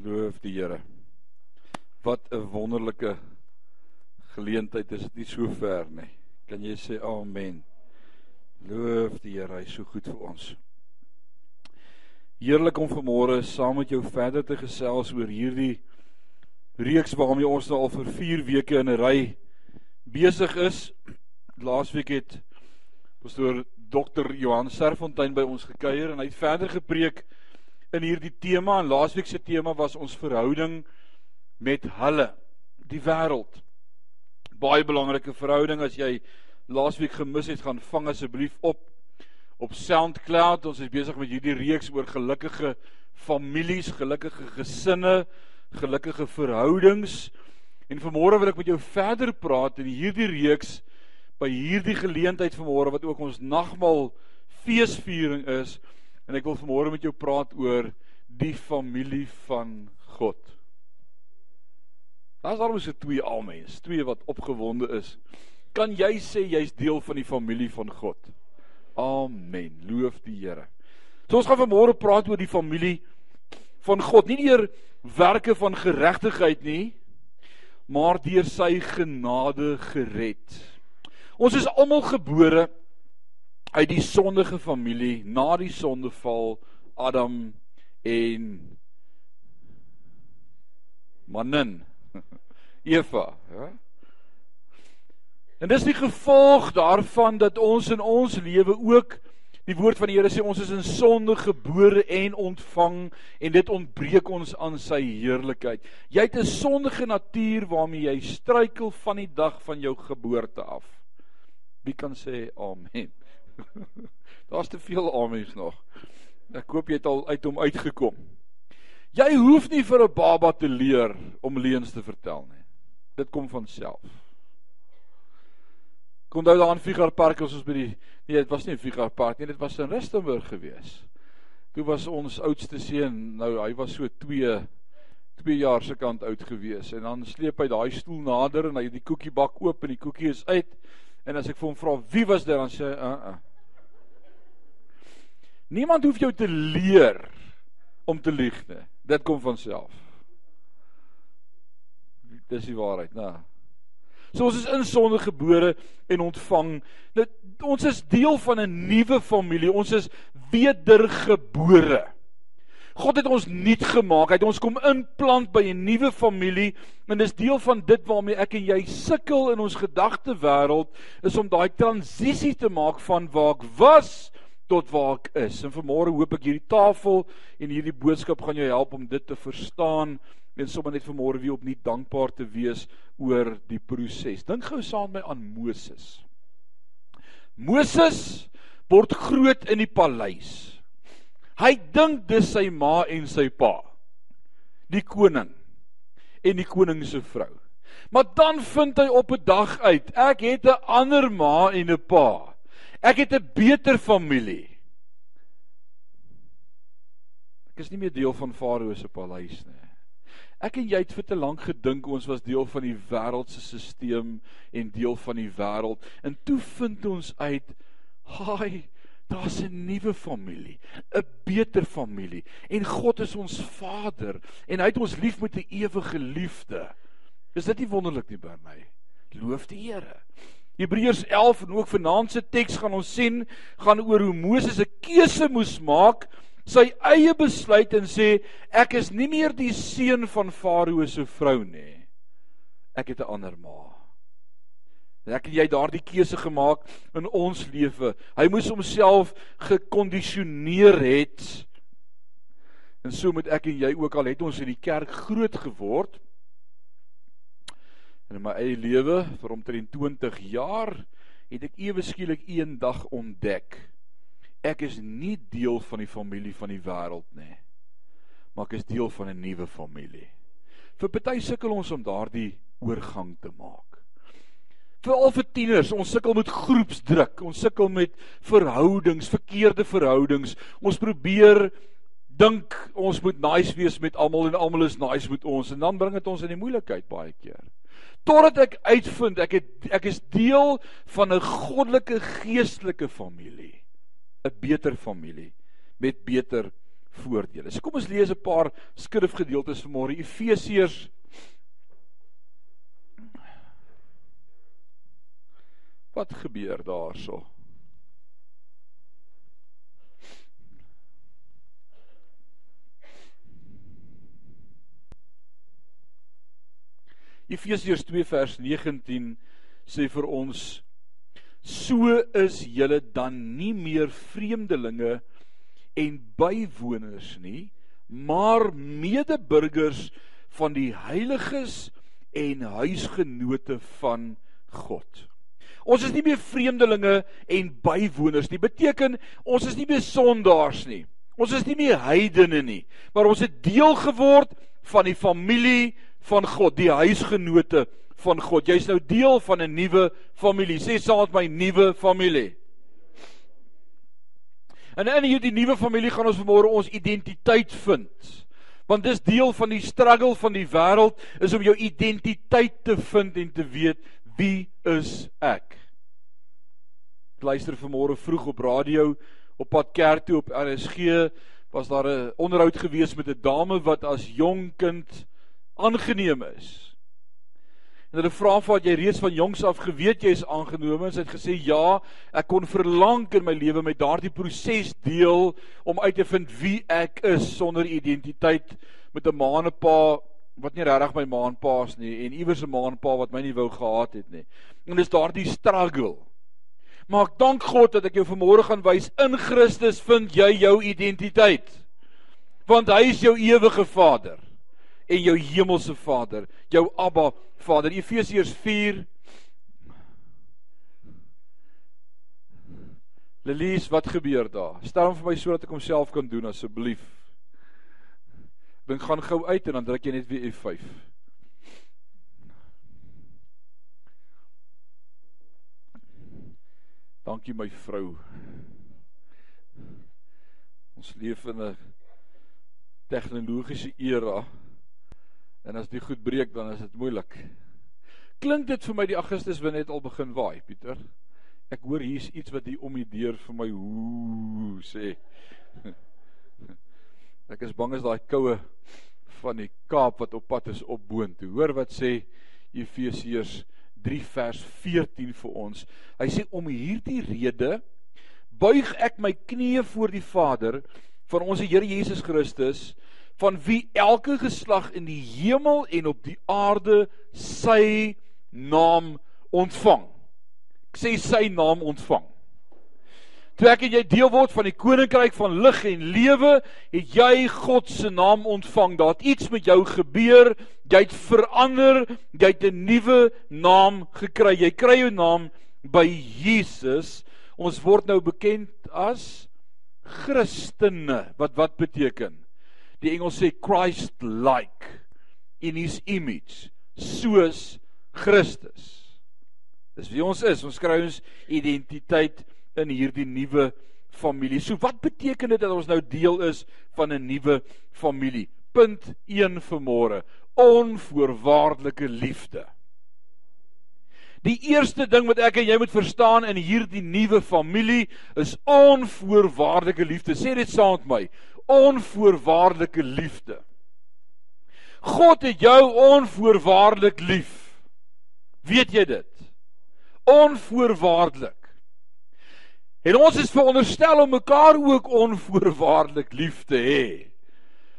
Loof die Here. Wat 'n wonderlike geleentheid is dit nie so ver nie. Kan jy sê amen? Loof die Here, hy is so goed vir ons. Heerlik om vanmôre saam met jou verder te gesels oor hierdie reeks waarmee ons nou al vir 4 weke in 'n ry besig is. Laasweek het pastoor Dr. Johan Serfontein by ons gekuier en hy het verder gepreek in hierdie tema en laasweek se tema was ons verhouding met hulle, die wêreld. Baie belangrike verhouding as jy laasweek gemis het, gaan vang asseblief op op SoundCloud. Ons is besig met hierdie reeks oor gelukkige families, gelukkige gesinne, gelukkige verhoudings. En vanmôre wil ek met jou verder praat in hierdie reeks by hierdie geleentheid vanmôre wat ook ons nagmaal feesviering is En ek wil vanmôre met jou praat oor die familie van God. Daar's almoes se twee almens, twee wat opgewonde is. Kan jy sê jy's deel van die familie van God? Amen. Loof die Here. So ons gaan vanmôre praat oor die familie van God, nie deur werke van geregtigheid nie, maar deur sy genade gered. Ons is almal gebore uit die sondige familie na die sondeval Adam en manin Eva, ja. En dis die gevolg daarvan dat ons in ons lewe ook die woord van die Here sê ons is in sonde gebore en ontvang en dit ontbreek ons aan sy heerlikheid. Jy het 'n sondige natuur waarmee jy struikel van die dag van jou geboorte af. Wie kan sê amen? Daar's te veel amens nog. Ek hoop jy het al uit hom uitgekom. Jy hoef nie vir 'n baba te leer om leuns te vertel nie. Dit kom van self. Kom nou daar aan Figar Park as ons by die nee, dit was nie Figar Park nie, dit was in Rustenburg gewees. Toe was ons oudste seun, nou hy was so 2 2 jaar se kant oud gewees en dan sleep hy daai stoel nader en hy die koekiebak oop en die koekie is uit en as ek vir hom vra wie was dit dan sê hy uh, uh. Niemand hoef jou te leer om te lieg nie. Dit kom van self. Dis die waarheid, né? So ons is in sonde gebore en ontvang. Dit ons is deel van 'n nuwe familie. Ons is wedergebore. God het ons nuut gemaak. Hy het ons kom inplant by 'n nuwe familie en dis deel van dit waarmee ek en jy sukkel in ons gedagte wêreld is om daai transisie te maak van waar ek was tot waar ek is. En vanmôre hoop ek hierdie tafel en hierdie boodskap gaan jou help om dit te verstaan en sommer net vanmôre weer opnuut dankbaar te wees oor die proses. Dink gou saam met aan Moses. Moses word groot in die paleis. Hy dink dis sy ma en sy pa. Die koning en die koning se vrou. Maar dan vind hy op 'n dag uit, ek het 'n ander ma en 'n pa. Ek het 'n beter familie. Ek is nie meer deel van Farao se paleis nie. Ek en jy het vir te lank gedink ons was deel van die wêreldse stelsel en deel van die wêreld. En toe vind ons uit, haai, daar's 'n nuwe familie, 'n beter familie. En God is ons Vader en hy het ons lief met 'n ewige liefde. Is dit nie wonderlik nie my? Loof die Here. Hebreërs 11 en ook vanaand se teks gaan ons sien gaan oor hoe Moses 'n keuse moes maak, sy eie besluit en sê ek is nie meer die seun van Farao se vrou nie. Ek het 'n ander ma. Ek en jy daardie keuse gemaak in ons lewe. Hy moes homself gekondisioneer het. En so moet ek en jy ook al het ons in die kerk groot geword En in my eie lewe vir omtrent 20 jaar het ek ewe skielik eendag ontdek ek is nie deel van die familie van die wêreld nie. Maar ek is deel van 'n nuwe familie. Vir party sukkel ons om daardie oorgang te maak. Veral vir tieners, ons sukkel met groepsdruk, ons sukkel met verhoudings, verkeerde verhoudings. Ons probeer dink ons moet nice wees met almal en almal is nice met ons en dan bring dit ons in die moeilikheid baie keer totdat ek uitvind ek het ek is deel van 'n goddelike geestelike familie 'n beter familie met beter voordele. So kom ons lees 'n paar skrifgedeeltes vanmôre. Efesiërs Wat gebeur daarso? Efesiërs 2 vers 19 sê vir ons so is julle dan nie meer vreemdelinge en bywoners nie maar medeburgers van die heiliges en huisgenote van God. Ons is nie meer vreemdelinge en bywoners nie. Beteken ons is nie meer sondaars nie. Ons is nie meer heidene nie, maar ons het deel geword van die familie van God, die huisgenote van God. Jy's nou deel van 'n nuwe familie. Sê saam met my nuwe familie. En in hierdie nuwe familie gaan ons vanmôre ons identiteit vind. Want dis deel van die struggle van die wêreld is om jou identiteit te vind en te weet wie is ek. Ek luister vanmôre vroeg op radio op pad kerk toe op RSG was daar 'n onderhoud gewees met 'n dame wat as jong kind aangeneem is. En hulle vra vir wat jy reeds van jongs af geweet jy is aangenome en sy het gesê ja, ek kon verlang in my lewe met daardie proses deel om uit te vind wie ek is sonder identiteit met 'n ma en 'n pa wat nie regtig my ma en pa is nie en iewers 'n ma en pa wat my nie wou gehad het nie. En dis daardie struggle. Maar ek dank God dat ek jou vanmôre gaan wys in Christus vind jy jou identiteit. Want hy is jou ewige Vader en jou hemelse Vader, jou Abba Vader. Efesiërs 4 Lelies, wat gebeur daar? Stel hom vir my sodat ek homself kan doen asseblief. Dink gaan gou uit en dan druk jy net weer F5. Dankie my vrou. Ons leef in 'n tegnologiese era. En as dit goed breek dan is dit moeilik. Klink dit vir my die Augustus wind het al begin waai, Pieter? Ek hoor hier's iets wat hier om die deur vir my hoe sê. Ek is bang as daai koue van die Kaap wat op pad is op boontoe. Hoor wat sê Efesiërs 3 vers 14 vir ons. Hy sê om hierdie rede buig ek my knieë voor die Vader van ons Here Jesus Christus van wie elke geslag in die hemel en op die aarde sy naam ontvang. Ek sê sy naam ontvang. Toe ek en jy deel word van die koninkryk van lig en lewe, het jy God se naam ontvang. Daar het iets met jou gebeur. Jy het verander. Jy het 'n nuwe naam gekry. Jy kry jou naam by Jesus. Ons word nou bekend as Christene. Wat wat beteken? Die Engels sê Christ like in his image soos Christus. Dis wie ons is. Ons kry ons identiteit in hierdie nuwe familie. So wat beteken dit dat ons nou deel is van 'n nuwe familie? Punt 1 vir môre. Onvoorwaardelike liefde. Die eerste ding wat ek en jy moet verstaan in hierdie nuwe familie is onvoorwaardelike liefde. Sê dit saam met my onvoorwaardelike liefde. God het jou onvoorwaardelik lief. Weet jy dit? Onvoorwaardelik. En ons is veronderstel om mekaar ook onvoorwaardelik lief te hê.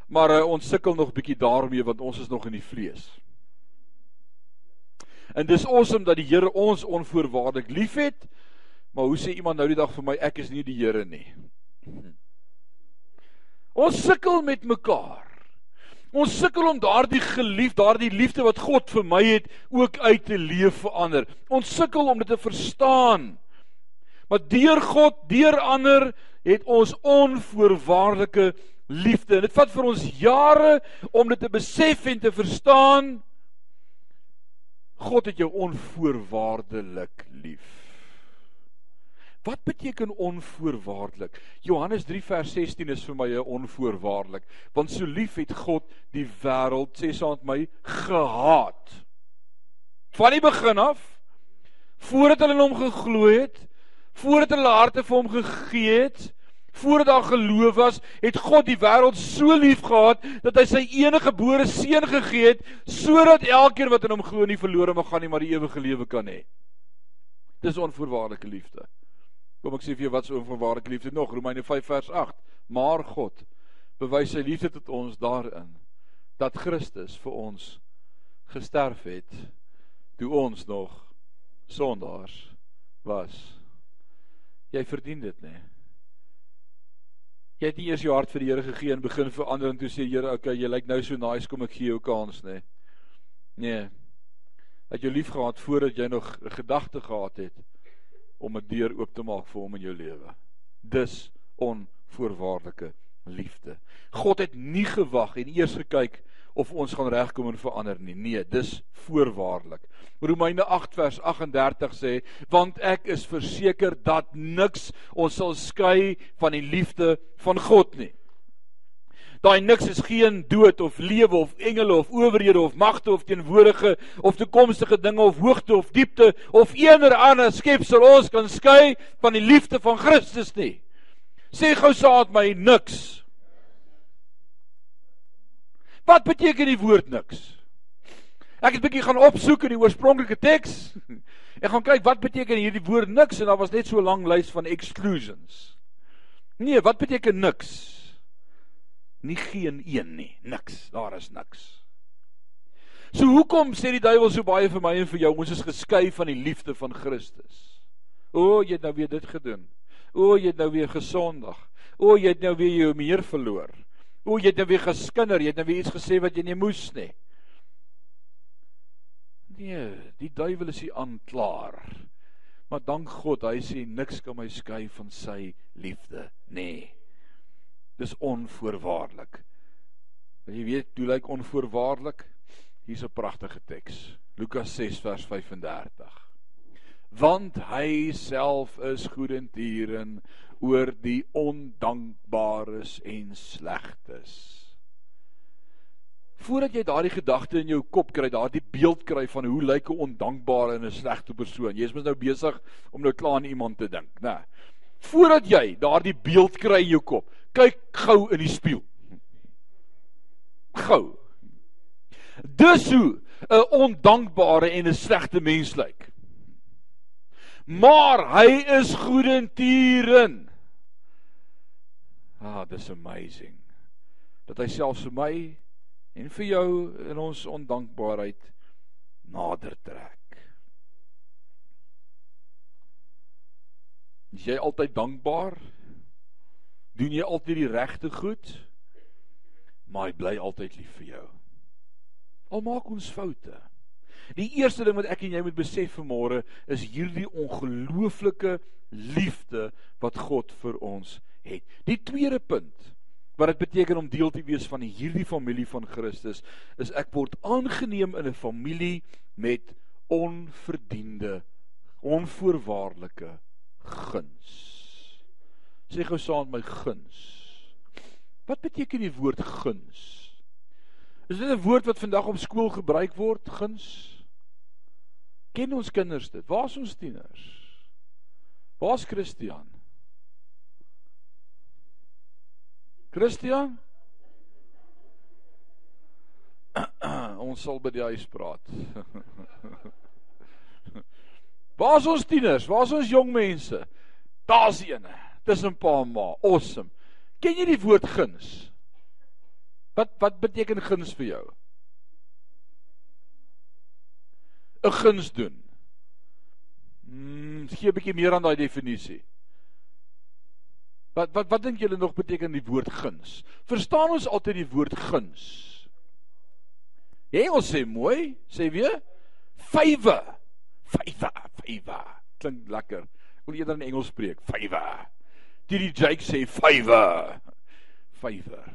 Maar uh, ons sukkel nog bietjie daarmee want ons is nog in die vlees. En dis awesome dat die Here ons onvoorwaardelik liefhet. Maar hoe sê iemand nou die dag vir my ek is nie die Here nie. Ons sukkel met mekaar. Ons sukkel om daardie geliefd, daardie liefde wat God vir my het, ook uit te leef vir ander. Ons sukkel om dit te verstaan. Maar deur God, deur ander het ons onvoorwaardelike liefde. En dit vat vir ons jare om dit te besef en te verstaan. God het jou onvoorwaardelik lief. Wat beteken onvoorwaardelik? Johannes 3 vers 16 is vir my 'n onvoorwaardelik, want so lief het God die wêreld, sê met my, gehaat. Van die begin af, voordat hulle in hom geglo het, voordat hulle harte vir hom gegee het, Voordat daar geloof was, het God die wêreld so lief gehad dat hy sy enige gebore seun gegee het sodat elkeen wat in hom glo nie verlore mag gaan nie, maar die ewige lewe kan hê. Dis onvoorwaardelike liefde. Kom ek sê vir jou wat is onvoorwaardelike liefde nog? Romeine 5 vers 8. Maar God bewys sy liefde tot ons daarin dat Christus vir ons gesterf het toe ons nog sondaars was. Jy verdien dit, nê? Nee. Jy het nie eers jou hart vir die Here gegee en begin verander en toe sê Here, okay, jy lyk nou so nice, kom ek gee jou kans, nê. Nee. Het jy lief gehad voordat jy nog 'n gedagte gehad het om 'n deur oop te maak vir hom in jou lewe. Dis onvoorwaardelike liefde. God het nie gewag en eers gekyk of ons gaan regkom en verander nie. Nee, dis voorwaardelik. Romeine 8 vers 38 sê, want ek is verseker dat niks ons sal skei van die liefde van God nie. Daai niks is geen dood of lewe of engele of owerhede of magte of teenwoordige of toekomstige dinge of hoogte of diepte of enige ander skepsel ons kan skei van die liefde van Christus nie. Sê gou saad my niks. Wat beteken die woord niks? Ek het 'n bietjie gaan opsoek in die oorspronklike teks. Ek gaan kyk wat beteken hierdie woord niks en daar was net so 'n lang lys van exclusions. Nee, wat beteken niks? Nie geen een nie, niks. Daar is niks. So hoekom sê die duiwel so baie vir my en vir jou ons is geskei van die liefde van Christus? O, jy het nou weer dit gedoen. O, jy het nou weer gesondig. O, jy het nou weer jou meer verloor. O, jy het nou weer geskinder, jy het nou weer iets gesê wat jy nie moes nie. Nee, die duiwel is hier aanklaar. Maar dank God, hy sê niks kan my skei van sy liefde nie. Dis onvoorwaardelik. Wil jy weet hoe lyk onvoorwaardelik? Hier's 'n pragtige teks. Lukas 6 vers 35. Want hy self is goedendierend oor die ondankbares en slegtes. Voordat jy daardie gedagte in jou kop kry, daardie beeld kry van hoe lyk 'n ondankbare en 'n slegte persoon. Jy's mos nou besig om nou klaar aan iemand te dink, né? Voordat jy daardie beeld kry in jou kop, kyk gou in die spieël. Gou. Dis hoe 'n ondankbare en 'n slegte mens lyk. Maar hy is goedendierend. Ah, dis amazing. Dat hy selfs vir my en vir jou in ons ondankbaarheid nader trek. Is jy altyd dankbaar? Doen jy altyd die regte goed? Maar hy bly altyd lief vir jou. Al maak ons foute. Die eerste ding wat ek en jy moet besef vanmôre is hierdie ongelooflike liefde wat God vir ons het. Die tweede punt wat dit beteken om deel te wees van hierdie familie van Christus is ek word aangeneem in 'n familie met onverdiende onvoorwaardelike guns. Sê gou saam my guns. Wat beteken die woord guns? Is dit 'n woord wat vandag op skool gebruik word, guns? Ken ons kinders dit? Waar is ons tieners? Waar's Christian? Christian? ons sal by die huis praat. Waar is ons tieners? Waar is ons jong mense? Daar's eene. Tussen pa en ma. Awesome. Ken jy die woord guns? Wat wat beteken guns vir jou? 'n Guns doen. Mm, gee 'n bietjie meer aan daai definisie. Wat wat wat dink julle nog beteken die woord guns? Verstaan ons altyd die woord guns? Engels sê mooi, sê weer favor. Favor, favor. Klink lekker. Ek wil eerder in Engels spreek. Favor. Didi Jake sê favor. Favor.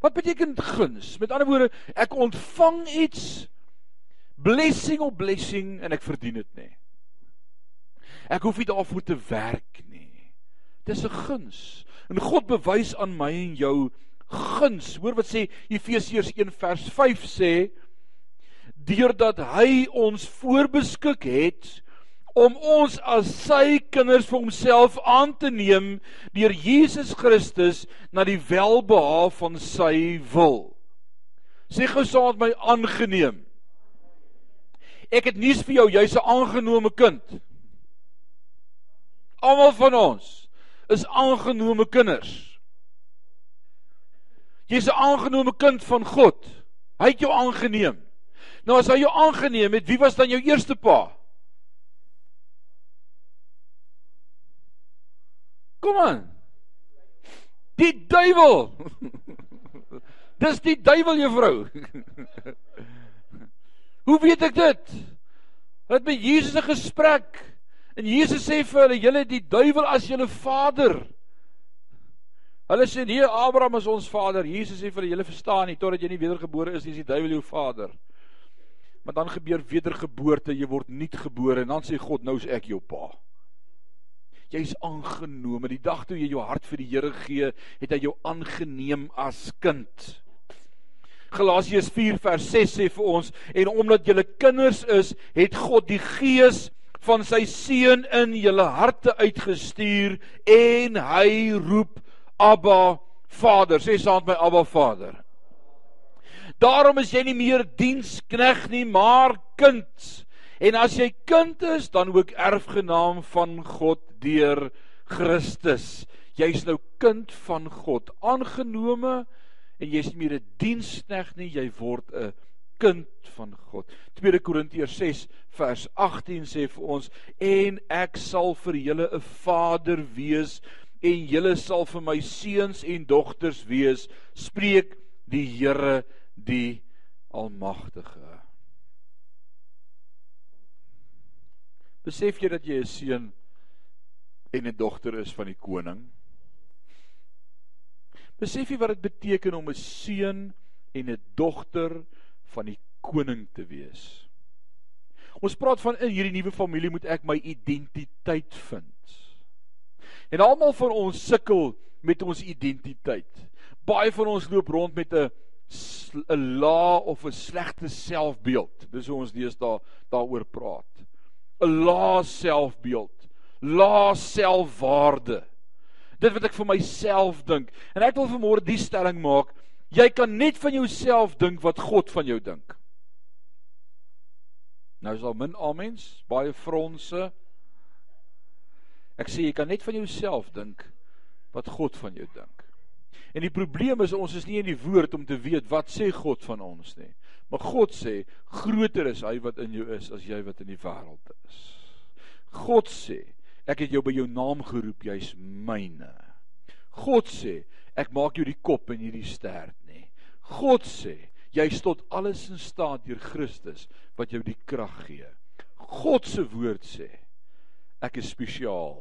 Wat beteken guns? Met ander woorde, ek ontvang iets blessing op blessing en ek verdien dit nie. Ek hoef nie daarvoor te werk nie. Dis 'n guns. En God bewys aan my en jou guns. Hoor wat sê Efesiërs 1 vers 5 sê deurdat hy ons voorbeskik het om ons as sy kinders vir homself aan te neem deur Jesus Christus na die welbehae van sy wil. Sê gou saam met my aangeneem. Ek het nuus vir jou, jy's 'n aangenome kind. Almal van ons is aangenome kinders. Jy's 'n aangenome kind van God. Hy het jou aangeneem. Nou as hy jou aangeneem het, wie was dan jou eerste pa? Kom aan. Die duiwel. Dis die duiwel juffrou. Hoe weet ek dit? Het met Jesus 'n gesprek en Jesus sê vir hulle: "Julle die duiwel as julle vader." Hulle sê: "Nee, Abraham is ons vader." Jesus sê vir hulle: "Julle verstaan nie totdat jy nie wedergebore is nie, is die duiwel jou vader." Maar dan gebeur wedergeboorte, jy word nuutgebore en dan sê God: "Nou is ek jou pa." Jy's aangenome. Die dag toe jy jou hart vir die Here gee, het hy jou aangeneem as kind. Galasiërs 4 vers 6 sê vir ons en omdat julle kinders is, het God die gees van sy seun in julle harte uitgestuur en hy roep Abba Vader. Sê saam met my Abba Vader. Daarom is jy nie meer dienskneg nie, maar kind. En as jy kind is, dan ook erfgenaam van God deur Christus. Jy's nou kind van God, aangenome en jy's nie meer 'n dienskneg nie, jy word 'n kind van God. 2 Korintiërs 6 vers 18 sê vir ons en ek sal vir julle 'n vader wees en julle sal vir my seuns en dogters wees, spreek die Here die Almagtige. Besef jy dat jy 'n seun en 'n dogter is van die koning? Besef jy wat dit beteken om 'n seun en 'n dogter van die koning te wees? Ons praat van in hierdie nuwe familie moet ek my identiteit vind. En almal van ons sukkel met ons identiteit. Baie van ons loop rond met 'n 'n lae of 'n slegte selfbeeld. Dis hoe ons deesdae daaroor praat. 'n lae selfbeeld, lae selfwaarde. Dit wat ek vir myself dink. En ek wil vanmôre die stelling maak, jy kan net van jouself dink wat God van jou dink. Nou is al min amens, baie fronse. Ek sê jy kan net van jouself dink wat God van jou dink. En die probleem is ons is nie in die woord om te weet wat sê God van ons nie. Maar God sê groter is hy wat in jou is as jy wat in die wêreld is. God sê ek het jou by jou naam geroep, jy's myne. God sê ek maak jou die kop en nie die stert nie. God sê jy is tot alles in staat deur Christus wat jou die krag gee. God se woord sê ek is spesiaal.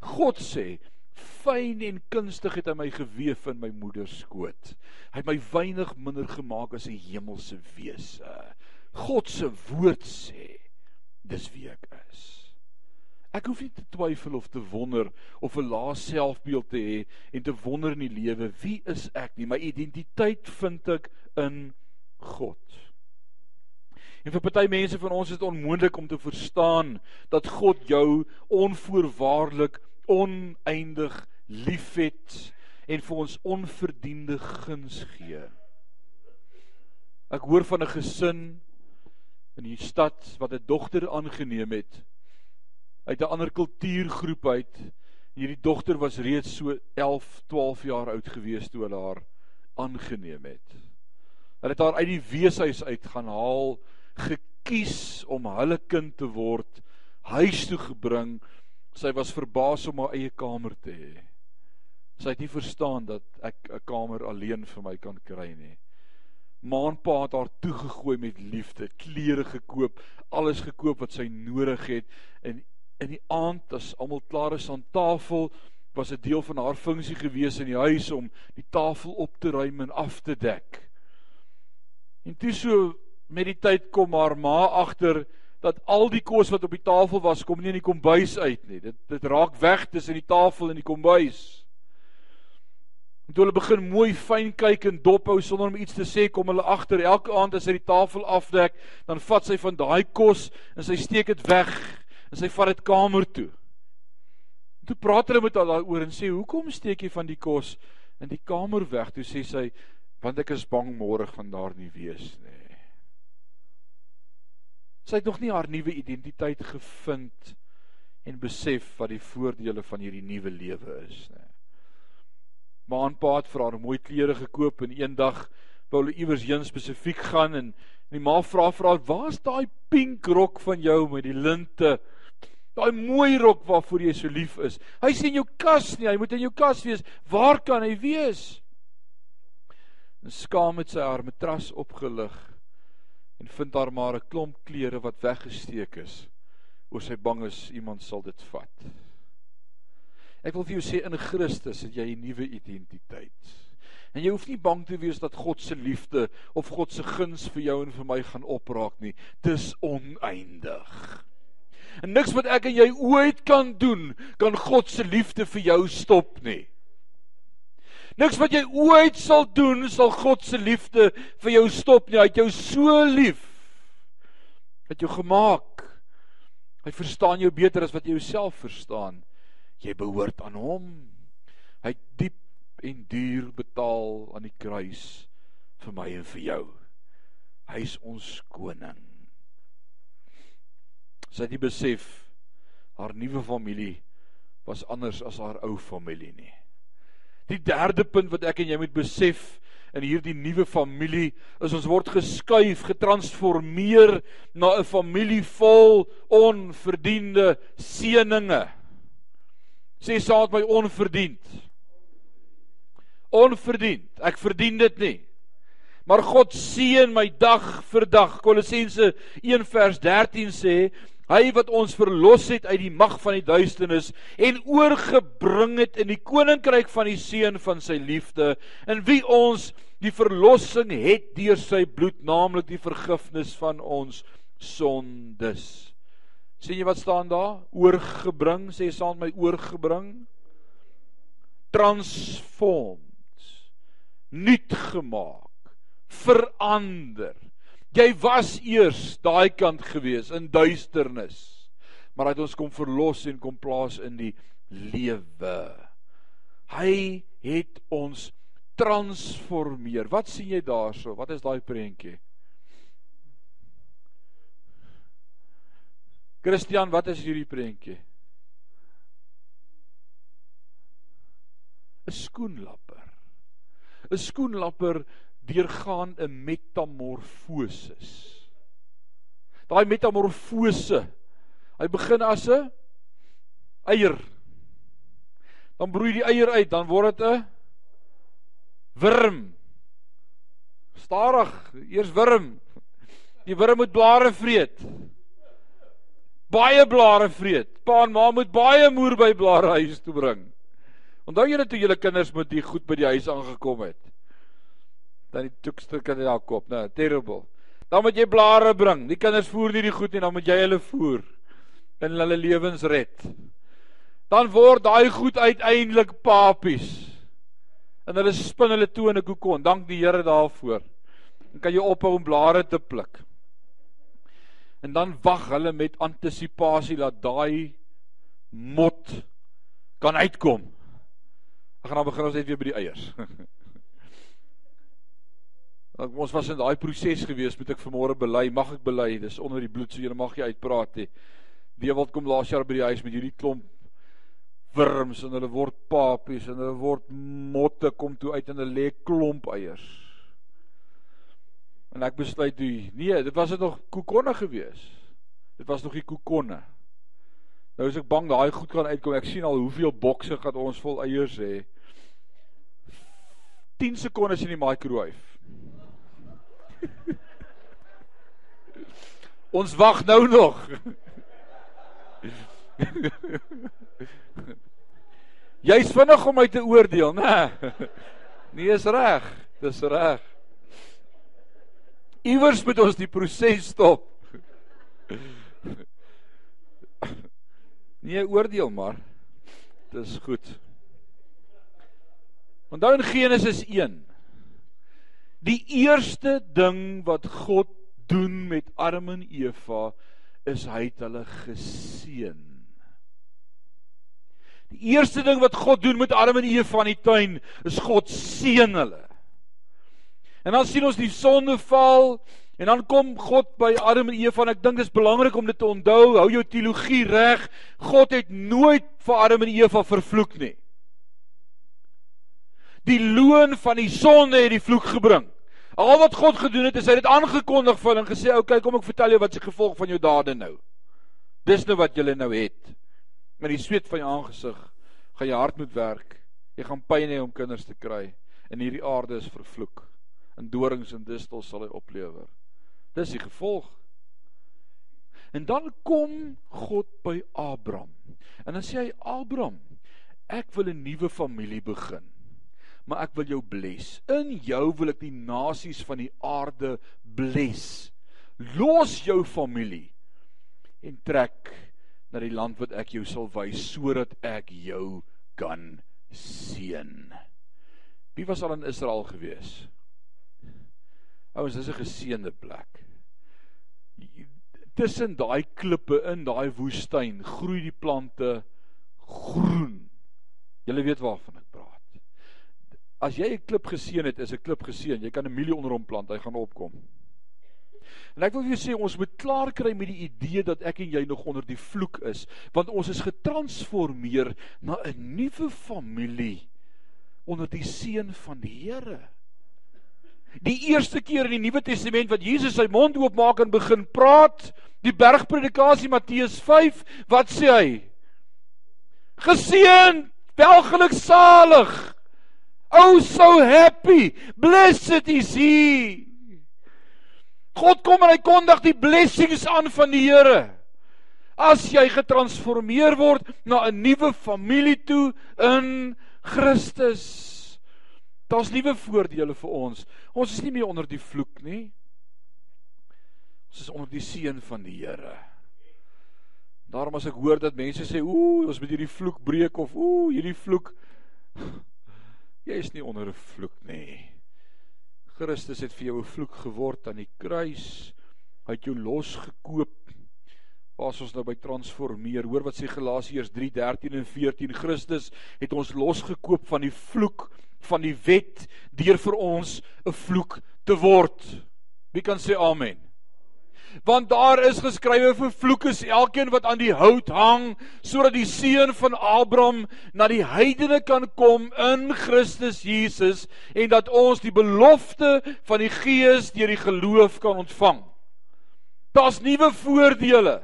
God sê fyn en kunstig het hy my gewewe in my moeder se skoot. Hy het my weinig minder gemaak as 'n hemelse wese. God se woord sê dis wie ek is. Ek hoef nie te twyfel of te wonder of 'n lae selfbeeld te hê en te wonder in die lewe wie is ek nie. My identiteit vind ek in God. En vir party mense van ons is dit onmoontlik om te verstaan dat God jou onvoorwaardelik oneindig liefhet en vir ons onverdiende guns gee. Ek hoor van 'n gesin in die stad wat 'n dogter aangeneem het uit 'n ander kultuurgroep uit. Hierdie dogter was reeds so 11, 12 jaar oud gewees toe hulle haar aangeneem het. Hulle het haar uit die weeshuis uit gaan haal, gekies om hulle kind te word, huis toe gebring Sy was verbaas om haar eie kamer te hê. Sy het nie verstaan dat ek 'n kamer alleen vir my kan kry nie. Maanpa het haar toegegooi met liefde, klere gekoop, alles gekoop wat sy nodig het en in die aand as almal klaar is aan tafel, was 'n deel van haar funksie gewees in die huis om die tafel op te ruim en af te dek. En toe so met die tyd kom haar ma agter dat al die kos wat op die tafel was kom nie in die kombuis uit nie. Dit dit raak weg tussen die tafel en die kombuis. En toe hulle begin mooi fyn kyk en dophou sonder om iets te sê, kom hulle agter elke aand as hy die tafel afdek, dan vat sy van daai kos en sy steek dit weg En sy vat dit kamer toe. Toe praat hulle met haar daaroor en sê, "Hoekom steek jy van die kos in die kamer weg?" Toe sê sy, "Want ek is bang môre gaan daar nie wees nie." Sy het nog nie haar nuwe identiteit gevind en besef wat die voordele van hierdie nuwe lewe is nie. Maar aanpaat vir haar mooi klere gekoop en eendag wou hulle iewers heen spesifiek gaan en En die ma vra vir haar: "Waar's daai pink rok van jou met die linte? Daai mooi rok waarvoor jy so lief is. Hy sê in jou kas nie, hy moet in jou kas wees. Waar kan hy wees?" En skaam het sy haar matras opgelig en vind daar maar 'n klomp klere wat weggesteek is. Oor sy bang is iemand sal dit vat. Ek wil vir jou sê in Christus het jy 'n nuwe identiteit. En jy hoef nie bang te wees dat God se liefde of God se guns vir jou en vir my gaan opraak nie. Dis oneindig. En niks wat ek en jy ooit kan doen, kan God se liefde vir jou stop nie. Niks wat jy ooit sal doen, sal God se liefde vir jou stop nie. Hy het jou so lief. Het jou gemaak. Hy verstaan jou beter as wat jy jouself verstaan. Jy behoort aan hom. Hy het diep en duur betaal aan die kruis vir my en vir jou. Hy is ons koning. Sy het nie besef haar nuwe familie was anders as haar ou familie nie. Die derde punt wat ek en jy moet besef in hierdie nuwe familie is ons word geskuif, getransformeer na 'n familie vol onverdiende seëninge. Sê saam met my onverdiend onverdiend. Ek verdien dit nie. Maar God seën my dag vir dag. Kolossense 1 vers 13 sê hy wat ons verlos het uit die mag van die duisternis en oorgebring het in die koninkryk van die seun van sy liefde in wie ons die verlossing het deur sy bloed naamlik die vergifnis van ons sondes. sien jy wat staan daar? Oorgebring, sê saam met my oorgebring. Transform nuut gemaak, verander. Jy was eers daai kant gewees in duisternis, maar hy het ons kom verlos en kom plaas in die lewe. Hy het ons transformeer. Wat sien jy daarso? Wat is daai prentjie? Christian, wat is hierdie prentjie? 'n Skoenlapper. 'n skoenlapper deurgaan 'n metamorfose. Daai metamorfose. Hy begin as 'n eier. Dan broei die eier uit, dan word dit 'n wurm. Stadig, eers wurm. Die wurm moet blare vreet. Baie blare vreet. Pa en ma moet baie moer by blare huis toe bring. Onthou julle toe julle kinders met die goed by die huis aangekom het? Dan die toekste kan daar kop, nou, terrible. Dan moet jy blare bring. Die kinders voer nie die goed nie, dan moet jy hulle voer en hulle lewens red. Dan word daai goed uiteindelik papies. En hulle spin hulle toe in 'n kokon. Dank die Here daarvoor. Dan kan jy ophou om blare te pluk. En dan wag hulle met antisisipasie dat daai mot kan uitkom. Ek gaan dan begin ons net weer by die eiers. ons was in daai proses gewees, moet ek vanmôre bely, mag ek bely, dis onder die bloed, so jy mag jy uitpraat hê. Die wat kom laas jaar by die huis met hierdie klomp wurms en hulle word papies en hulle word motte kom toe uit en hulle lê klomp eiers. En ek besluit toe, nee, dit was dit nog kokonne gewees. Dit was nog die kokonne. Nou is ek bang daai goed gaan uitkom. Ek sien al hoeveel bokse gaan ons vol eiers hê. 10 sekondes in die microwave. ons wag nou nog. Jy's vinnig om my te oordeel, né? Nee, is reg. Dis reg. Iewers moet ons die proses stop. Nee, oordeel maar. Dis goed. Onthou in Genesis 1. Die eerste ding wat God doen met Adam en Eva is hy het hulle geseën. Die eerste ding wat God doen met Adam en Eva in die tuin is God seën hulle. En dan sien ons die sonde val en dan kom God by Adam en Eva en ek dink dit is belangrik om dit te onthou, hou jou teologie reg. God het nooit vir Adam en Eva vervloek nie. Die loon van die sonde het die vloek gebring. Al wat God gedoen het, is hy het aangekondig vir hulle en gesê, "Oké, okay, kom ek vertel jou wat se gevolg van jou dade nou. Dis nou wat julle nou het." met die sweet van jou aangesig gaan jy hard moet werk. Jy gaan pyn hê om kinders te kry en hierdie aarde is vervloek. In dorings en distels sal hy oplewer. Dis die gevolg. En dan kom God by Abraham. En dan sê hy Abraham, ek wil 'n nuwe familie begin. Maar ek wil jou bless. In jou wil ek die nasies van die aarde bless. Los jou familie en trek na die land wat ek jou sal wys sodat ek jou kan seën. Wie was al in Israel gewees? Ouens, dis 'n geseënde plek. Tussen daai klippe in daai woestyn groei die plante groen. Julle weet waarvan ek. As jy 'n klip geseën het, is 'n klip geseën. Jy kan 'n milie onder hom plant, hy gaan opkom. En ek wil vir jou sê ons moet klaar kry met die idee dat ek en jy nog onder die vloek is, want ons is getransformeer na 'n nuwe familie onder die seën van die Here. Die eerste keer in die Nuwe Testament wat Jesus sy mond oopmaak en begin praat, die bergpredikasie Matteus 5, wat sê hy? Geseën, welgeluksalig. Oh so happy, blessed is he. God kom en hy kondig die blessings aan van die Here. As jy getransformeer word na 'n nuwe familie toe in Christus. Daar's nuwe voordele vir ons. Ons is nie meer onder die vloek nie. Ons is onder die seën van die Here. Daarom as ek hoor dat mense sê, "Ooh, ons moet hierdie vloek breek" of "Ooh, hierdie vloek" jy is nie onder 'n vloek nie. Christus het vir jou 'n vloek geword aan die kruis. Hy het jou losgekoop. Waar ons nou by transformeer. Hoor wat sê Galasiërs 3:13 en 14. Christus het ons losgekoop van die vloek van die wet deur vir ons 'n vloek te word. Wie kan sê amen? Want daar is geskrywe vervloek is elkeen wat aan die hout hang sodat die seun van Abraham na die heidene kan kom in Christus Jesus en dat ons die belofte van die gees deur die geloof kan ontvang. Daar's nuwe voordele.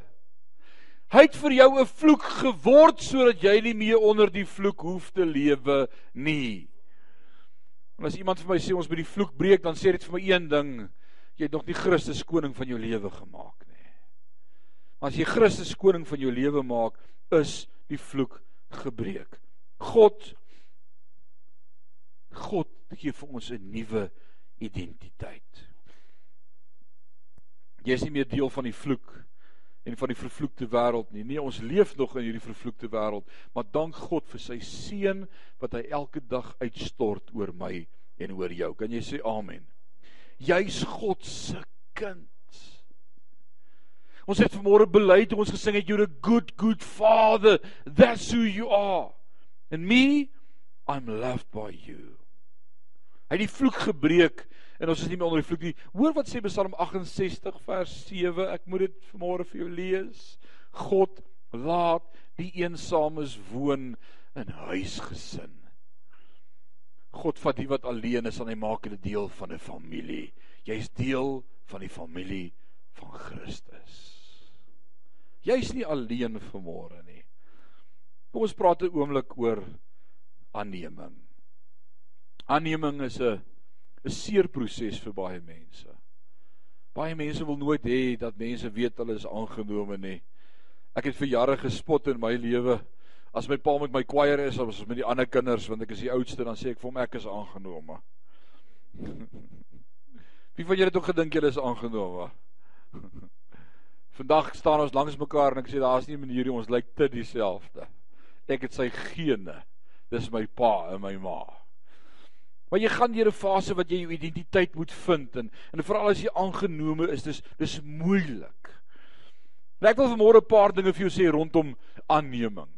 Hy het vir jou 'n vloek geword sodat jy nie meer onder die vloek hoef te lewe nie. En as iemand vir my sê ons moet die vloek breek, dan sê dit vir my een ding, jy het nog nie Christus koning van jou lewe gemaak nie. As jy Christus koning van jou lewe maak, is die vloek gebreek. God God gee vir ons 'n nuwe identiteit. Jy is nie meer deel van die vloek en van die vervloekte wêreld nie. Nee, ons leef nog in hierdie vervloekte wêreld, maar dank God vir sy seën wat hy elke dag uitstort oor my en oor jou. Kan jy sê amen? Jy's God se kind. Ons het vanmôre bely toe ons gesing het you're a good good father. That's who you are. And me I'm loved by you. Hy het die vloek gebreek en ons is nie meer onder die vloek nie. Hoor wat sê Psalm 68 vers 7. Ek moet dit vanmôre vir jou lees. God laat die eensames woon in huisgesin. God vat die wat alleen is en hy maak hulle deel van 'n familie. Jy's deel van die familie van Christus. Jy's nie alleen vanmôre nie. Kom ons praat 'n oomblik oor aanneming. Aanneming is 'n 'n seer proses vir baie mense. Baie mense wil nooit hê dat mense weet hulle is aangenome nie. Ek het vir jare gespot in my lewe as my pa met my kwaier is of as met die ander kinders want ek is die oudste dan sê ek vir hom ek is aangenome. Wie van julle het ook gedink julle is aangenome? Vandag staan ons langs mekaar en ek sê daar's nie 'n manier ons lyk te dieselfde. Ek het sy gene. Dis my pa en my ma. Maar jy gaan deur 'n fase wat jy jou identiteit moet vind en en veral as jy aangenome is, dis dis moeilik. En ek wil vanmôre 'n paar dinge vir jou sê rondom aanneming.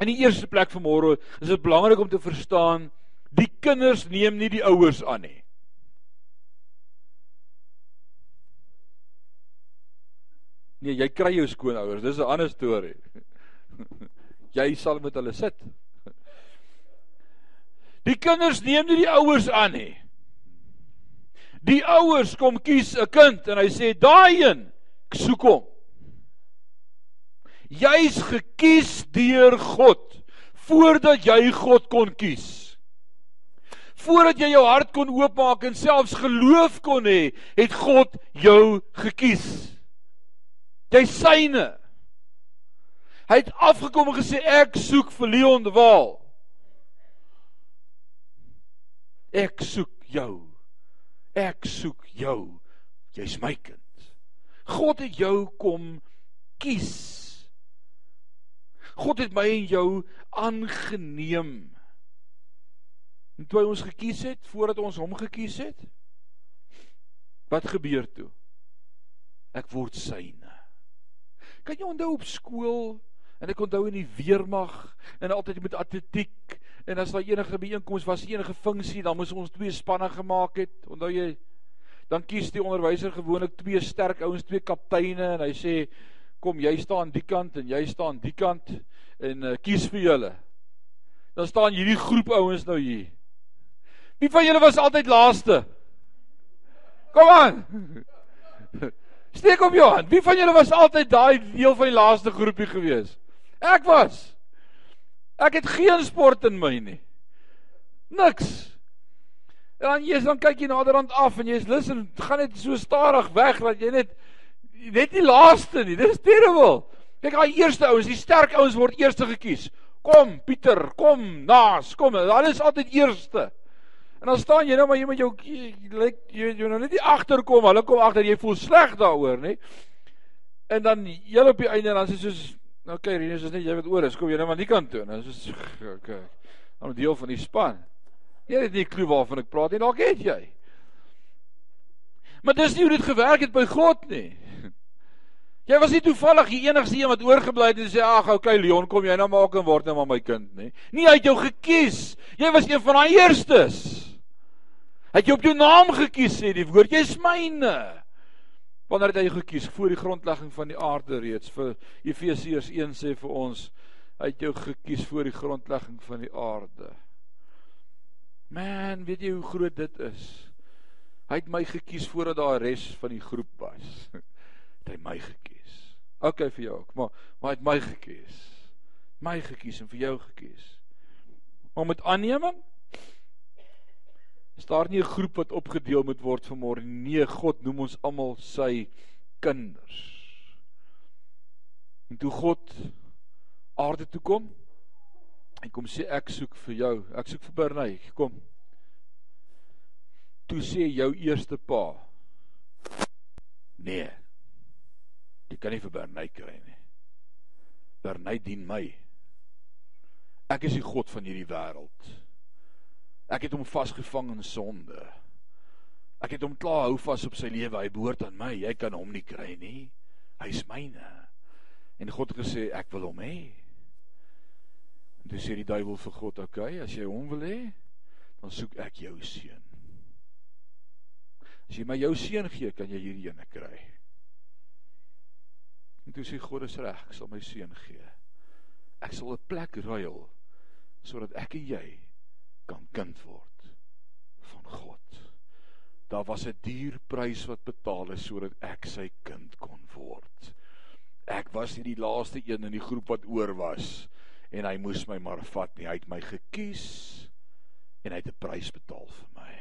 In die eerste plek vanmôre is dit belangrik om te verstaan die kinders neem nie die ouers aan nie. Nee, jy kry jou skoonouers, dis 'n ander storie. Jy sal met hulle sit. Die kinders neem nie die ouers aan nie. Die ouers kom kies 'n kind en hy sê daai een, ek soek hom. Jy's gekies deur God voordat jy God kon kies. Voordat jy jou hart kon oopmaak en selfs geloof kon hê, het God jou gekies. Jy's syne. Hy het afgekom en gesê ek soek vir Leon de Waal. Ek soek jou. Ek soek jou. Jy's my kind. God het jou kom kies. God het my en jou aangeneem. En toe hy ons gekies het, voordat ons hom gekies het, wat gebeur toe? Ek word syne. Kan jy onthou op skool en ek onthou in die weermag en altyd met atletiek en as daar enige byeenkoms was, enige funksie, dan moes ons twee spanne gemaak het. Onthou jy? Dan kies die onderwyser gewoonlik twee sterk ouens, twee kapteine en hy sê kom jy staan die kant en jy staan die kant en uh, kies vir julle. Dan staan hierdie groep ouens nou hier. Wie van julle was altyd laaste? Kom aan. Steek op jou hand. Wie van julle was altyd daai deel van die laaste groepie gewees? Ek was. Ek het geen sport in my nie. Niks. En dan jy's dan kyk jy naderhand af en jy's lus en gaan net so stadig weg dat jy net net die laaste nie. Dis terrible. Kyk daai eerste ouens, die sterk ouens word eerste gekies. Kom Pieter, kom Naas, kom. Hulle is altyd eerste. En dan staan jy nou maar jy met jou lyk jy jy nou net nie agterkom, hulle kom agter, jy voel sleg daaroor, nê? En dan jy op die einde dan sê soos nou kyk Rinus is net jy wat oor is, kom jy nou maar nie kan toe nie. Soos okay. Dan 'n deel van die span. Jy het nie 'n klou waarvan ek praat nie, dalk het jy. Maar dis nie hoe dit gewerk het by God nie. Jy was nie toevallig die enigste een wat oorgebly het en sê ag okay Leon kom jy nou maak en word nou maar my kind nê. Nie hy het jou gekies. Jy was een van daai eerstes. Hy het jou op jou naam gekies sê die woord jy's myne. Wanneer het hy gekies voor die grondlegging van die aarde reeds vir Efesiërs 1 sê vir ons hy het jou gekies voor die grondlegging van die aarde. Man, weet jy hoe groot dit is? Hy het my gekies voordat daar res van die groep was. Het hy my gekies. OK vir jou ook, maar maar hy het my gekies. My gekies en vir jou gekies. Maar met aanneming is daar nie 'n groep wat opgedeel moet word vanmôre nie. Nee, God noem ons almal sy kinders. En toe God aarde toe kom, en kom sê ek soek vir jou, ek soek vir Bernay, kom. Toe sê jou eerste pa: Nee. Jy kan nie vir Bernay kry nie. Bernay dien my. Ek is die God van hierdie wêreld. Ek het hom vasgevang in sonde. Ek het hom klaar hou vas op sy lewe. Hy behoort aan my. Jy kan hom nie kry nie. Hy's myne. En God het gesê ek wil hom hê. En toe sê die duiwel vir God: "Oké, okay, as jy hom wil hê, dan soek ek jou seun. As jy my jou seun gee, kan jy hierdie ene kry." En toe sê God is reg, ek sal my seun gee. Ek sal 'n plek ruil sodat ek en jy kan kind word van God. Daar was 'n duur prys wat betaal is sodat ek sy kind kon word. Ek was nie die laaste een in die groep wat oor was en hy moes my maar vat nie. Hy het my gekies en hy het 'n prys betaal vir my.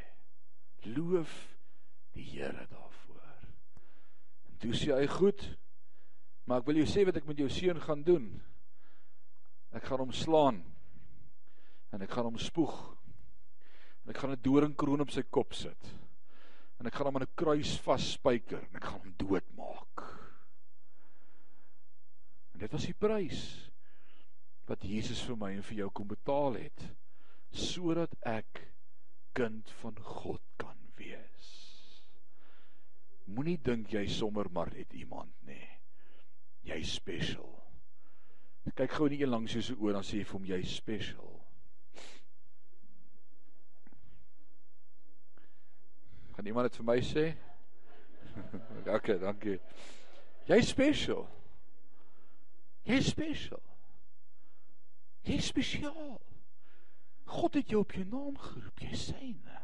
Loof die Here daarvoor. En toe sê hy goed, Maar ek wil jou sê wat ek met jou seun gaan doen. Ek gaan hom slaan. En ek gaan hom spoeg. En ek gaan 'n doringkroon op sy kop sit. En ek gaan hom aan 'n kruis vasspyker en ek gaan hom doodmaak. En dit was die prys wat Jesus vir my en vir jou kom betaal het sodat ek kind van God kan wees. Moenie dink jy sommer maar net iemand nie. Jy's special. Kyk gou in die een langs jou se oor dan sê jy vir hom jy's special. Kan iemand dit vir my sê? okay, dankie. Jy's special. Jy's special. Jy's spesiaal. God het jou op jou naam geroep, jy syne.